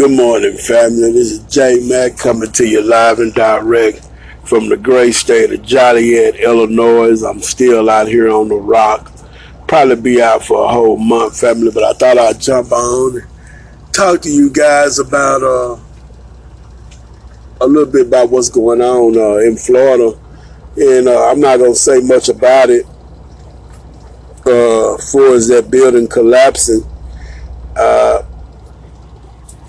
Good morning, family. This is J Mac coming to you live and direct from the great state of Joliet, Illinois. I'm still out here on the rock. Probably be out for a whole month, family, but I thought I'd jump on and talk to you guys about uh, a little bit about what's going on uh, in Florida. And uh, I'm not going to say much about it uh, for as that building collapsing. Uh,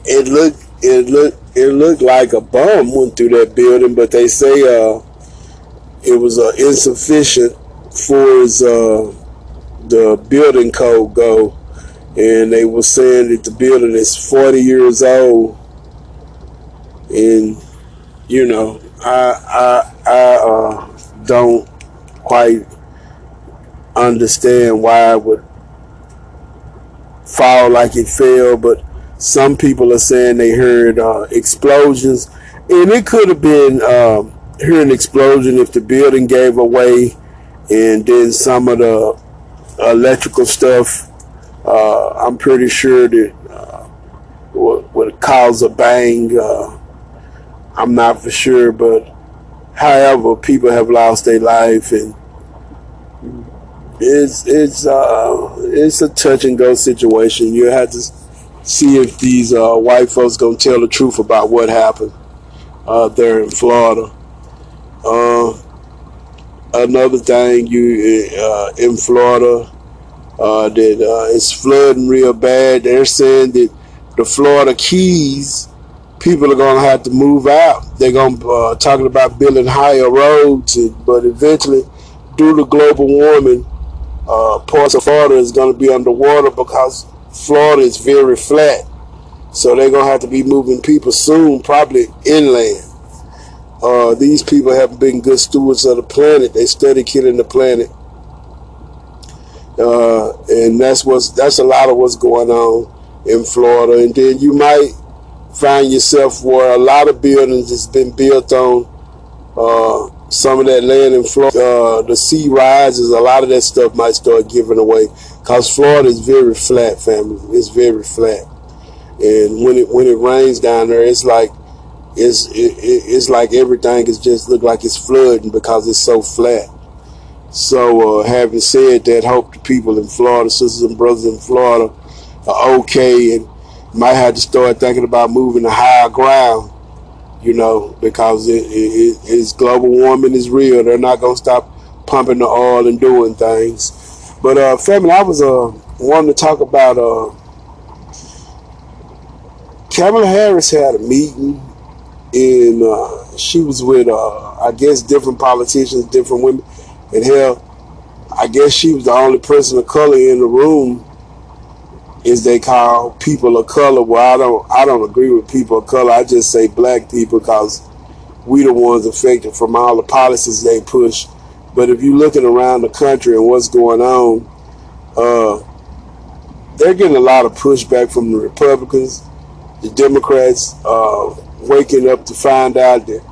it looked it looked it looked like a bomb went through that building, but they say uh, it was uh, insufficient for uh, the building code go, and they were saying that the building is 40 years old, and you know I I I uh, don't quite understand why it would fall like it fell, but some people are saying they heard uh, explosions, and it could have been uh, heard an explosion if the building gave away, and then some of the electrical stuff. Uh, I'm pretty sure that would, would cause a bang. Uh, I'm not for sure, but however, people have lost their life, and it's it's uh, it's a touch and go situation. You have to see if these uh, white folks gonna tell the truth about what happened uh, there in Florida. Uh, another thing, you uh, in Florida uh, that uh, it's flooding real bad. They're saying that the Florida Keys people are gonna have to move out. They're gonna talking about building higher roads, but eventually, due to global warming, parts of Florida is gonna be underwater because Florida is very flat. So they're going to have to be moving people soon, probably inland. Uh, these people haven't been good stewards of the planet. They study killing the planet. Uh, and that's what's that's a lot of what's going on in Florida. And then you might find yourself where a lot of buildings has been built on uh, some of that land in Florida, uh, the sea rises, a lot of that stuff might start giving away. Cause Florida is very flat, family. It's very flat, and when it when it rains down there, it's like it's it, it's like everything is just look like it's flooding because it's so flat. So, uh, having said that, hope the people in Florida, sisters and brothers in Florida, are okay and might have to start thinking about moving to higher ground you know, because it, it, it's global warming is real. They're not gonna stop pumping the oil and doing things. But uh, family, I was uh wanting to talk about uh Kamala Harris had a meeting and uh, she was with uh, I guess different politicians, different women, and hell, I guess she was the only person of color in the room is they call people of color. Well, I don't I don't agree with people of color. I just say black people because we the ones affected from all the policies they push. But if you're looking around the country and what's going on, uh, they're getting a lot of pushback from the Republicans, the Democrats, uh, waking up to find out that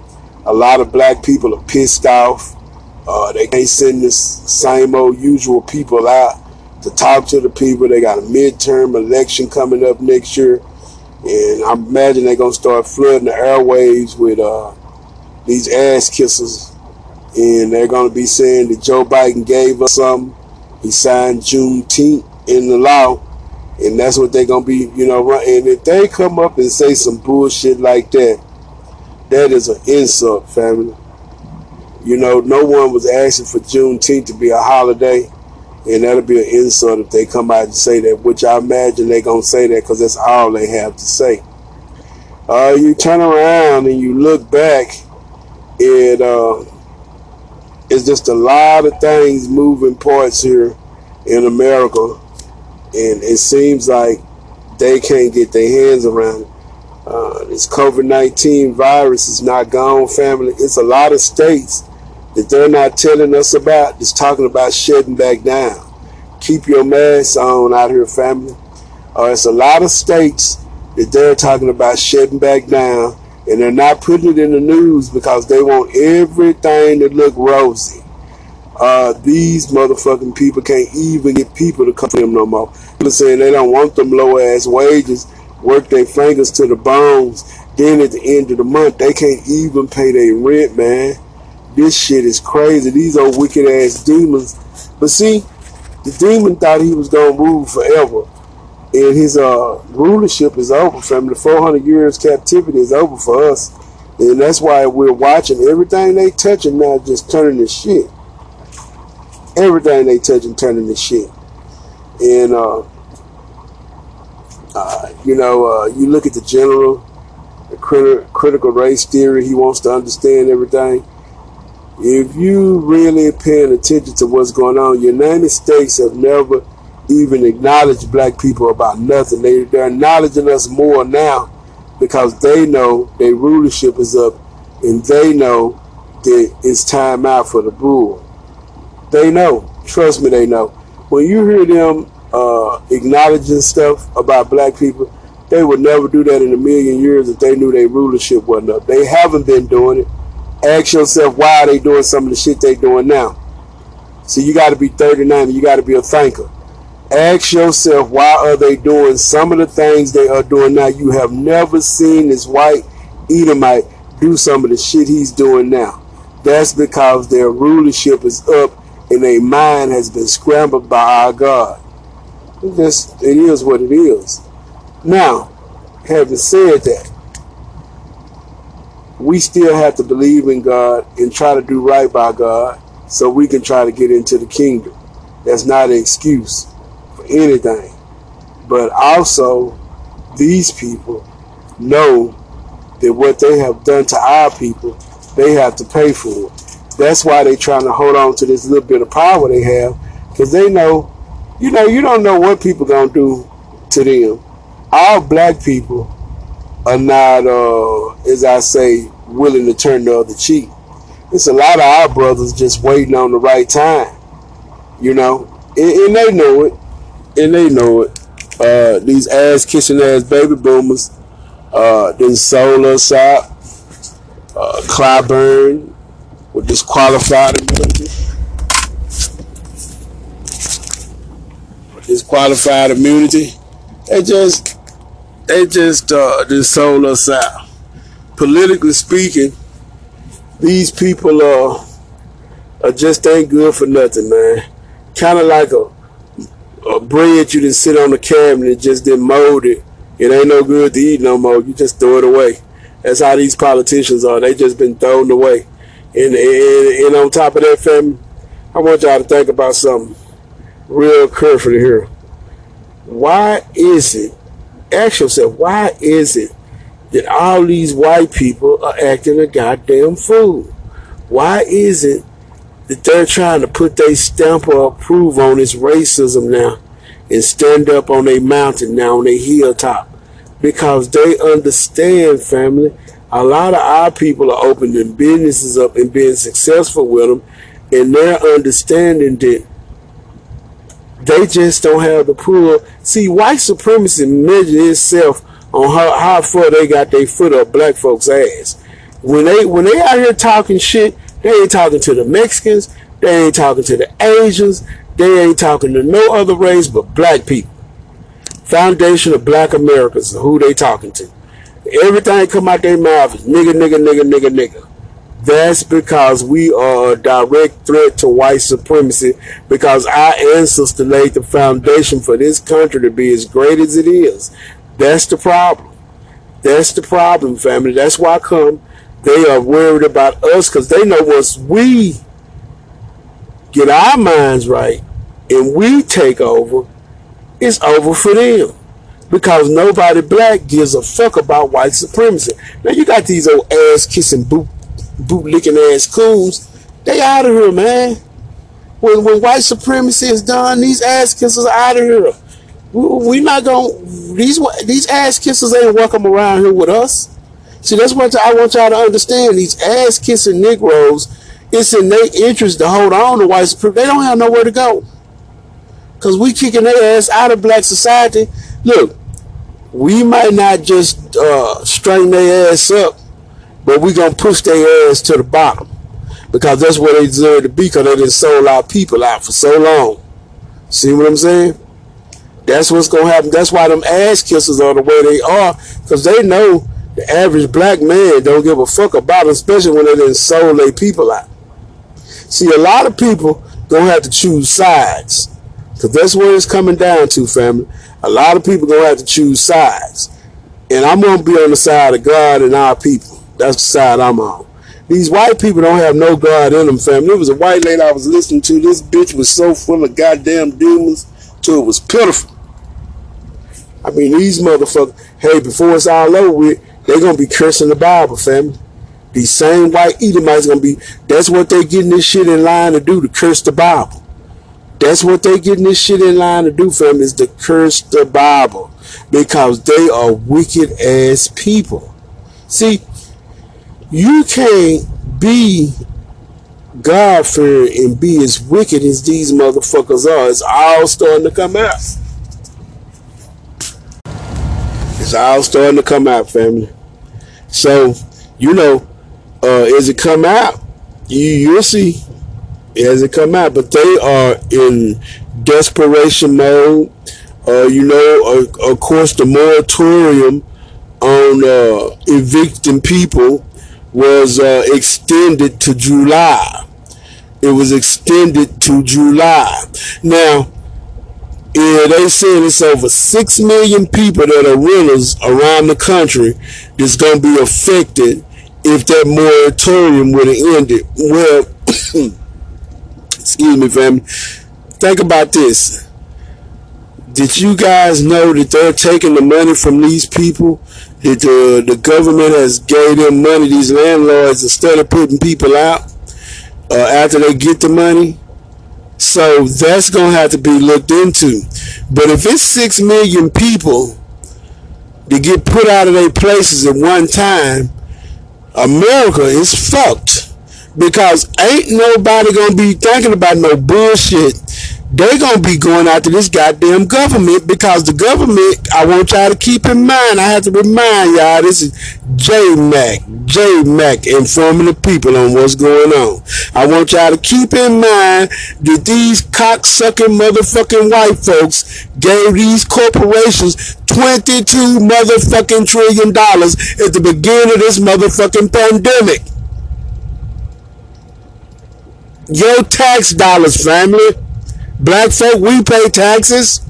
a lot of black people are pissed off. Uh, they can't send this same old usual people out to talk to the people. They got a midterm election coming up next year. And I imagine they're going to start flooding the airwaves with uh, these ass kissers. And they're going to be saying that Joe Biden gave us something. He signed Juneteenth in the law. And that's what they're going to be, you know, and if they come up and say some bullshit like that, that is an insult, family. You know, no one was asking for Juneteenth to be a holiday. And that'll be an insult if they come out and say that, which I imagine they're going to say that because that's all they have to say. Uh, you turn around and you look back, and uh, it's just a lot of things, moving parts here in America. And it seems like they can't get their hands around it. Uh, this COVID 19 virus is not gone, family. It's a lot of states that they're not telling us about is talking about shutting back down. Keep your mask on out here, family. Uh, it's a lot of states that they're talking about shutting back down, and they're not putting it in the news because they want everything to look rosy. Uh, these motherfucking people can't even get people to come to them no more. People saying they don't want them low ass wages, work their fingers to the bones. Then at the end of the month, they can't even pay their rent, man. This shit is crazy. These are wicked ass demons. But see, the demon thought he was gonna rule forever. And his uh, rulership is over, family. 400 years captivity is over for us. And that's why we're watching everything they touching now just turning to shit. Everything they touching turning to shit. And, uh, uh, you know, uh, you look at the general, the crit- critical race theory, he wants to understand everything. If you really paying attention to what's going on, United States have never even acknowledge black people about nothing. They, they're acknowledging us more now because they know their rulership is up and they know that it's time out for the bull. They know. Trust me, they know. When you hear them uh, acknowledging stuff about black people, they would never do that in a million years if they knew their rulership wasn't up. They haven't been doing it. Ask yourself why are they doing some of the shit they doing now. So you got to be 39 and you got to be a thinker. Ask yourself why are they doing some of the things they are doing now. You have never seen this white Edomite do some of the shit he's doing now. That's because their rulership is up and their mind has been scrambled by our God. Just it is what it is. Now, having said that, we still have to believe in God and try to do right by God so we can try to get into the kingdom. That's not an excuse for anything. But also, these people know that what they have done to our people, they have to pay for it. That's why they're trying to hold on to this little bit of power they have, because they know, you know, you don't know what people gonna do to them. All black people are not, uh, as I say, willing to turn the other cheek. It's a lot of our brothers just waiting on the right time, you know, and, and they know it, and they know it. Uh, these ass kissing ass baby boomers, uh, then sold us out. Uh, Clyburn with disqualified immunity. Disqualified immunity. They just they just uh, just sold us out. Politically speaking, these people are, are just ain't good for nothing, man. Kind of like a, a bread you didn't sit on the cabinet just didn't mold it. It ain't no good to eat no more. You just throw it away. That's how these politicians are. They just been thrown away. And, and, and on top of that, family, I want y'all to think about something real carefully here. Why is it, ask yourself, why is it that all these white people are acting a goddamn fool? Why is it that they're trying to put their stamp or approve on this racism now and stand up on a mountain now on a hilltop? Because they understand, family, a lot of our people are opening businesses up and being successful with them, and they're understanding that they just don't have the pull. See, white supremacy measures itself on how, how far they got their foot up black folks' ass. When they when they out here talking shit, they ain't talking to the Mexicans, they ain't talking to the Asians, they ain't talking to no other race but black people. Foundation of Black Americans, who they talking to. Everything come out their mouth is nigga, nigga, nigga, nigga, nigga. That's because we are a direct threat to white supremacy because our ancestors laid the foundation for this country to be as great as it is. That's the problem. That's the problem, family. That's why I come. They are worried about us because they know once we get our minds right and we take over, it's over for them because nobody black gives a fuck about white supremacy. Now you got these old ass kissing boot boot licking ass coons. They out of here, man. When when white supremacy is done, these ass kissers are out of here. We, we not gonna these these ass kissers ain't welcome around here with us. See, that's what I want y'all to understand. These ass kissing Negroes, it's in their interest to hold on to white supremacy. They don't have nowhere to go. Cause we kicking their ass out of black society. Look, we might not just uh, straighten their ass up, but we gonna push their ass to the bottom because that's where they deserve to be because they done sold our people out for so long. See what I'm saying? That's what's gonna happen. That's why them ass kissers are the way they are, because they know the average black man don't give a fuck about them, especially when they didn't sold their people out. See, a lot of people gonna have to choose sides, because that's what it's coming down to, family. A lot of people gonna have to choose sides, and I'm gonna be on the side of God and our people. That's the side I'm on. These white people don't have no God in them, family. There was a white lady I was listening to. This bitch was so full of goddamn demons, till it was pitiful. I mean, these motherfuckers, hey, before it's all over with, they're to be cursing the Bible, family. These same white Edomites to be, that's what they getting this shit in line to do, to curse the Bible. That's what they getting this shit in line to do, family, is to curse the Bible. Because they are wicked ass people. See, you can't be God fearing and be as wicked as these motherfuckers are. It's all starting to come out. It's all starting to come out, family. So, you know, uh, as it come out, you you'll see as it come out. But they are in desperation mode. Uh, you know, uh, of course, the moratorium on uh, evicting people was uh, extended to July. It was extended to July. Now, yeah, they said it's over six million people that are renters around the country that's going to be affected if that moratorium would have ended. Well, excuse me, family. Think about this. Did you guys know that they're taking the money from these people? That the, the government has gave them money, these landlords, instead of putting people out uh, after they get the money? So that's going to have to be looked into. But if it's 6 million people that get put out of their places at one time, America is fucked. Because ain't nobody going to be thinking about no bullshit they're going to be going after this goddamn government because the government, I want y'all to keep in mind, I have to remind y'all, this is J-Mac, J-Mac informing the people on what's going on. I want y'all to keep in mind that these cocksucking motherfucking white folks gave these corporations 22 motherfucking trillion dollars at the beginning of this motherfucking pandemic. Your tax dollars, family. Black folk, we pay taxes.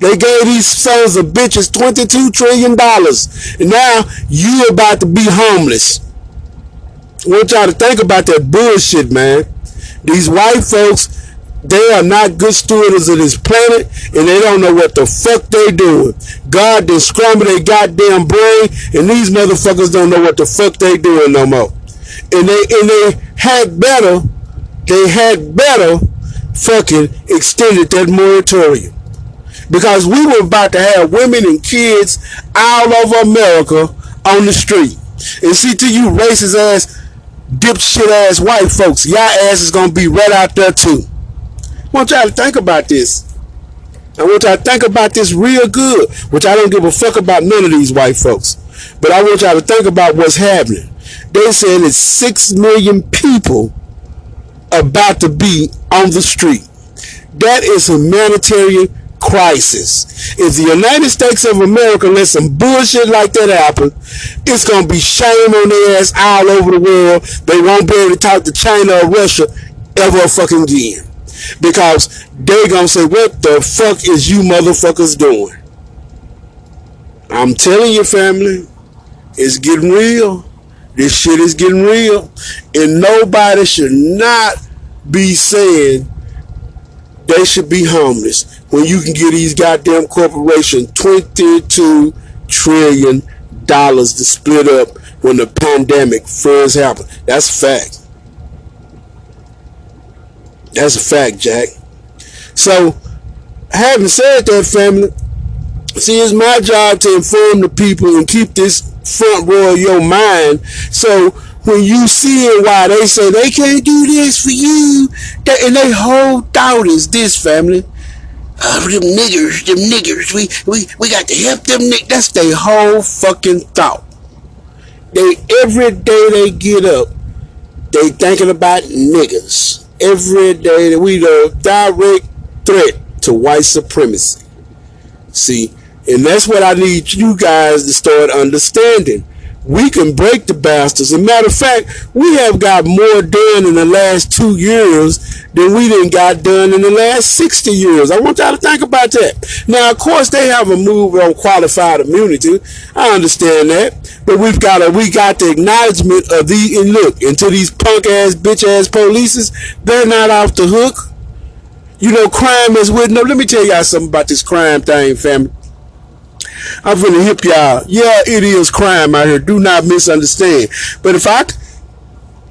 They gave these sons of bitches $22 trillion. And now you about to be homeless. I want y'all to think about that bullshit, man. These white folks, they are not good stewards of this planet, and they don't know what the fuck they doing. God done scrambled their goddamn brain, and these motherfuckers don't know what the fuck they doing no more. And they and they had better, they had better fucking extended that moratorium. Because we were about to have women and kids all over America on the street. And see to you racist ass, dipshit ass white folks, y'all ass is gonna be right out there too. I want y'all to think about this. I want y'all to think about this real good, which I don't give a fuck about none of these white folks. But I want y'all to think about what's happening. They said it's six million people about to be on the street. That is a humanitarian crisis. If the United States of America let some bullshit like that happen, it's going to be shame on their ass all over the world. They won't be able to talk to China or Russia ever fucking again. Because they're going to say, what the fuck is you motherfuckers doing? I'm telling you, family, it's getting real. This shit is getting real. And nobody should not be saying they should be homeless when you can give these goddamn corporations 22 trillion dollars to split up when the pandemic first happened. That's a fact. That's a fact, Jack. So, having said that, family, see, it's my job to inform the people and keep this front row of your mind. So when you see it, why they say they can't do this for you, that, and they whole thought is this family. Uh, them niggers, them niggers, we, we, we got to help them niggers. That's their whole fucking thought. They, every day they get up, they thinking about niggas. Every day that we the direct threat to white supremacy. See, and that's what I need you guys to start understanding. We can break the bastards. As a matter of fact, we have got more done in the last two years than we didn't got done in the last 60 years. I want y'all to think about that. Now, of course, they have a move on qualified immunity. I understand that. But we've got a, we got the acknowledgement of the, and look, until these punk ass, bitch ass polices, they're not off the hook. You know, crime is with, no, let me tell y'all something about this crime thing, family. I'm gonna hip y'all. Yeah, it is crime out here. Do not misunderstand. But if I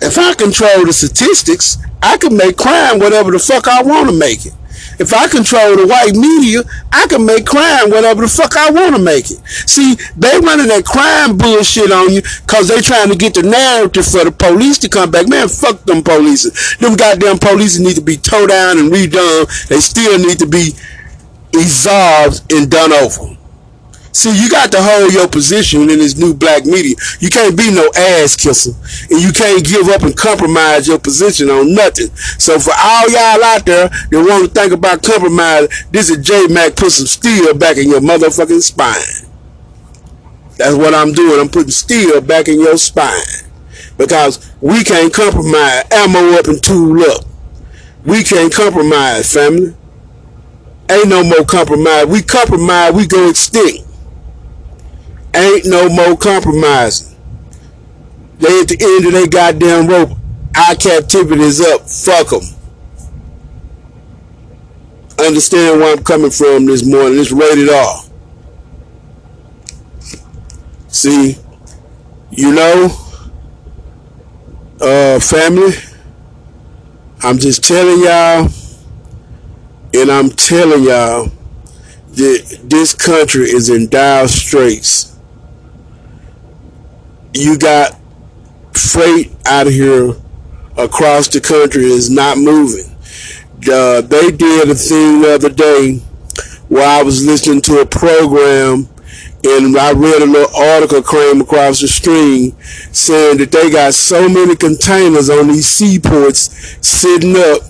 if I control the statistics, I can make crime whatever the fuck I want to make it. If I control the white media, I can make crime whatever the fuck I want to make it. See, they running that crime bullshit on you because they trying to get the narrative for the police to come back. Man, fuck them police. Them goddamn police need to be towed down and redone. They still need to be exolved and done over. See, you got to hold your position in this new black media. You can't be no ass kisser. And you can't give up and compromise your position on nothing. So for all y'all out there that want to think about compromise, this is J Mac put some steel back in your motherfucking spine. That's what I'm doing. I'm putting steel back in your spine. Because we can't compromise. Ammo up and tool up. We can't compromise, family. Ain't no more compromise. We compromise, we go extinct. Ain't no more compromising. They at the end of their goddamn rope. Our captivity is up. Fuck them. Understand where I'm coming from this morning. It's rated R. See, you know, uh, family, I'm just telling y'all, and I'm telling y'all that this country is in dire straits you got freight out of here across the country is not moving. Uh, they did a thing the other day where I was listening to a program and I read a little article came across the stream saying that they got so many containers on these seaports sitting up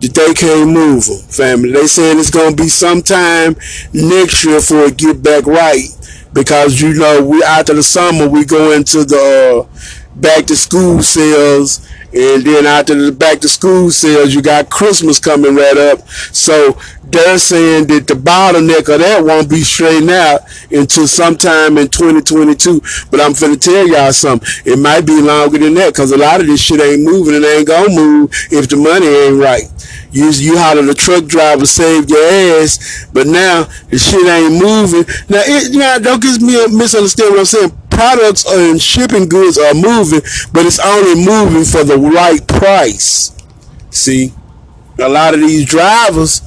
that they can't move them, family. They saying it's going to be sometime next year before it get back right because you know we after the summer we go into the uh, back to school sales and then after the back to school sales you got christmas coming right up so they're saying that the bottleneck of that won't be straightened out until sometime in 2022 but i'm finna tell y'all something it might be longer than that because a lot of this shit ain't moving and ain't gonna move if the money ain't right you, you holler the truck driver saved your ass, but now the shit ain't moving. Now, it, know, don't get me misunderstand what I'm saying. Products and shipping goods are moving, but it's only moving for the right price. See, a lot of these drivers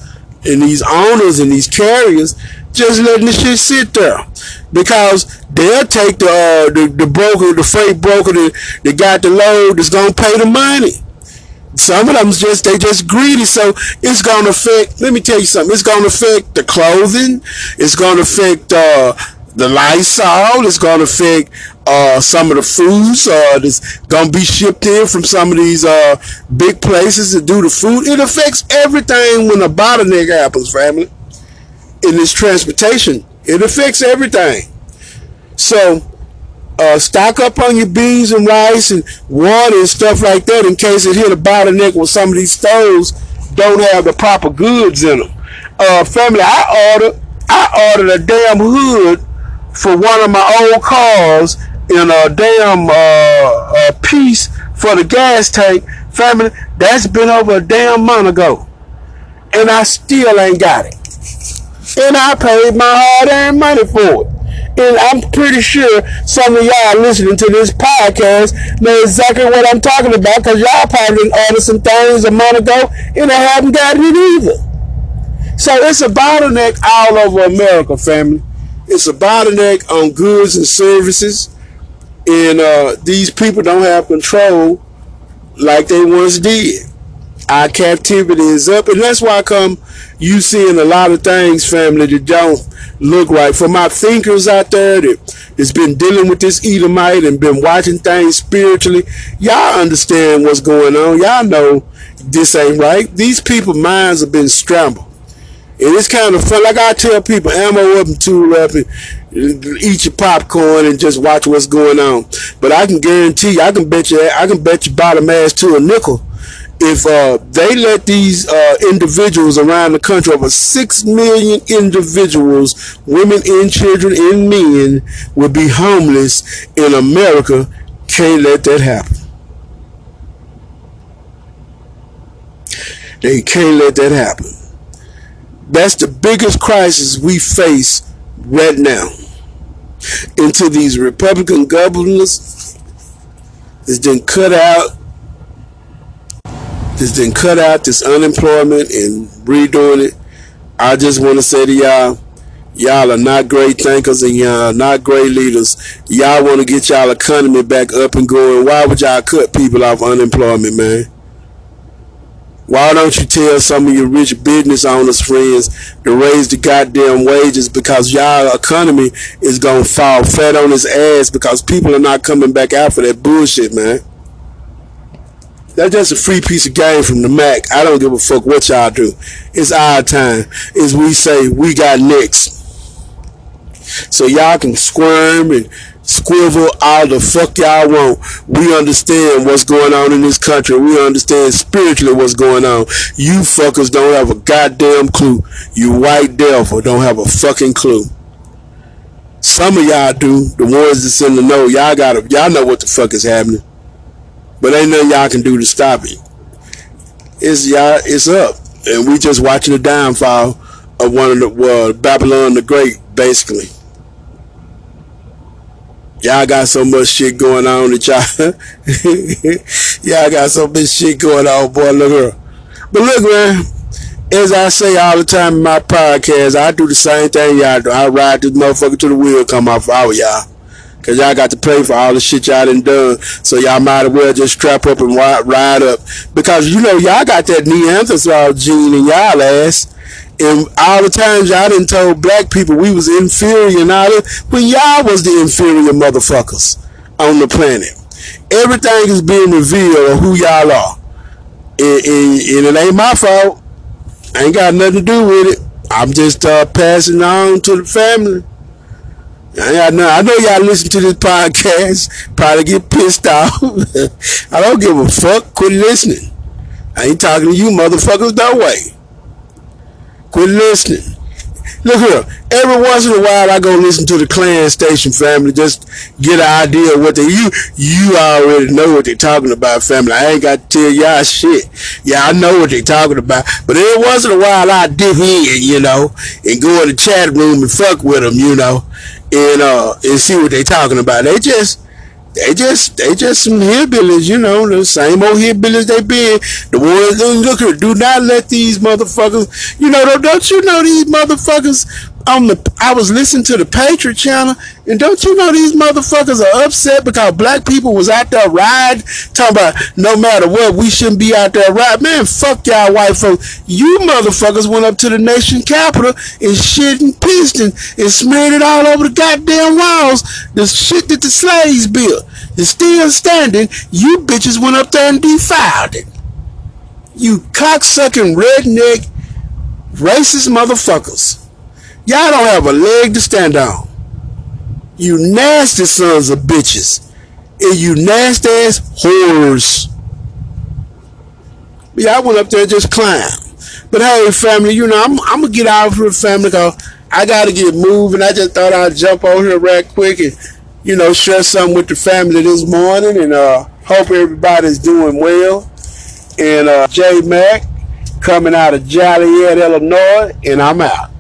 and these owners and these carriers just letting the shit sit there because they'll take the uh, the, the broker, the freight broker that, that got the load that's gonna pay the money. Some of them just they just greedy, so it's gonna affect. Let me tell you something. It's gonna affect the clothing. It's gonna affect uh, the Lysol. It's gonna affect uh, some of the foods uh, that's gonna be shipped in from some of these uh, big places to do the food. It affects everything when a bottleneck happens, family. In this transportation, it affects everything. So uh, stock up on your beans and rice and water and stuff like that in case it hit a bottleneck when some of these stores don't have the proper goods in them. Uh, family, I ordered I ordered a damn hood for one of my old cars in a damn uh, a piece for the gas tank. Family, that's been over a damn month ago, and I still ain't got it. And I paid my hard-earned money for it. And I'm pretty sure some of y'all listening to this podcast know exactly what I'm talking about because y'all probably ordered some things a month ago and I haven't gotten it either. So it's a bottleneck all over America, family. It's a bottleneck on goods and services. And uh, these people don't have control like they once did. Our captivity is up. And that's why I come you seeing a lot of things, family, that don't look right. For my thinkers out there that has been dealing with this Edomite and been watching things spiritually, y'all understand what's going on. Y'all know this ain't right. These people minds have been scrambled. And it's kind of fun. Like I tell people, ammo up and tool up and eat your popcorn and just watch what's going on. But I can guarantee you, I can bet you, I can bet you bottom ass to a nickel if uh, they let these uh, individuals around the country, over six million individuals, women and children and men, will be homeless in America, can't let that happen. They can't let that happen. That's the biggest crisis we face right now. Into these Republican governors has been cut out just didn't cut out this unemployment and redoing it. I just want to say to y'all, y'all are not great thinkers and y'all are not great leaders. Y'all want to get y'all economy back up and going. Why would y'all cut people off unemployment, man? Why don't you tell some of your rich business owners friends to raise the goddamn wages because y'all economy is gonna fall flat on its ass because people are not coming back out for that bullshit, man. That's just a free piece of game from the Mac. I don't give a fuck what y'all do. It's our time. As we say, we got next. So y'all can squirm and squivel all the fuck y'all want. We understand what's going on in this country. We understand spiritually what's going on. You fuckers don't have a goddamn clue. You white devil don't have a fucking clue. Some of y'all do. The ones that's in the know. Y'all got y'all know what the fuck is happening. But ain't nothing y'all can do to stop it. It's y'all. It's up, and we just watching the downfall of one of the well, Babylon the Great, basically. Y'all got so much shit going on that y'all, y'all got so much shit going on, boy. Look here. But look, man, as I say all the time in my podcast, I do the same thing y'all do. I ride this motherfucker to the wheel come off our y'all. Cause y'all got to pay for all the shit y'all done done. So y'all might as well just strap up and ride up. Because you know y'all got that Neanderthal gene in y'all ass. And all the times y'all didn't told black people we was inferior and all that, when y'all was the inferior motherfuckers on the planet. Everything is being revealed of who y'all are. And, and, and, it ain't my fault. I ain't got nothing to do with it. I'm just uh, passing on to the family. I know, I know y'all listen to this podcast, probably get pissed off. I don't give a fuck. Quit listening. I ain't talking to you motherfuckers that way. Quit listening. Look here. Every once in a while, I go listen to the Clan Station family, just get an idea what they you you already know what they're talking about, family. I ain't got to tell y'all shit. Yeah, I know what they're talking about. But every once in a while, I dip in, you know, and go in the chat room and fuck with them, you know and uh and see what they're talking about. They just they just they just some hillbillies, you know, the same old hillbillies they been. The ones look here, do not let these motherfuckers you know don't, don't you know these motherfuckers on the I was listening to the Patriot channel, and don't you know these motherfuckers are upset because black people was out there riding, talking about no matter what, we shouldn't be out there riding. Man, fuck y'all white folks. You motherfuckers went up to the nation capital and shit and pissed and, and smeared it all over the goddamn walls. The shit that the slaves built is still standing. You bitches went up there and defiled it. You cocksucking redneck racist motherfuckers. Y'all don't have a leg to stand on. You nasty sons of bitches. And you nasty ass whores. But y'all went up there just climbed. But hey, family, you know, I'm, I'm going to get out for the family because I got to get moving. I just thought I'd jump over here right quick and, you know, share something with the family this morning. And uh, hope everybody's doing well. And uh, J Mac coming out of Joliet, Illinois. And I'm out.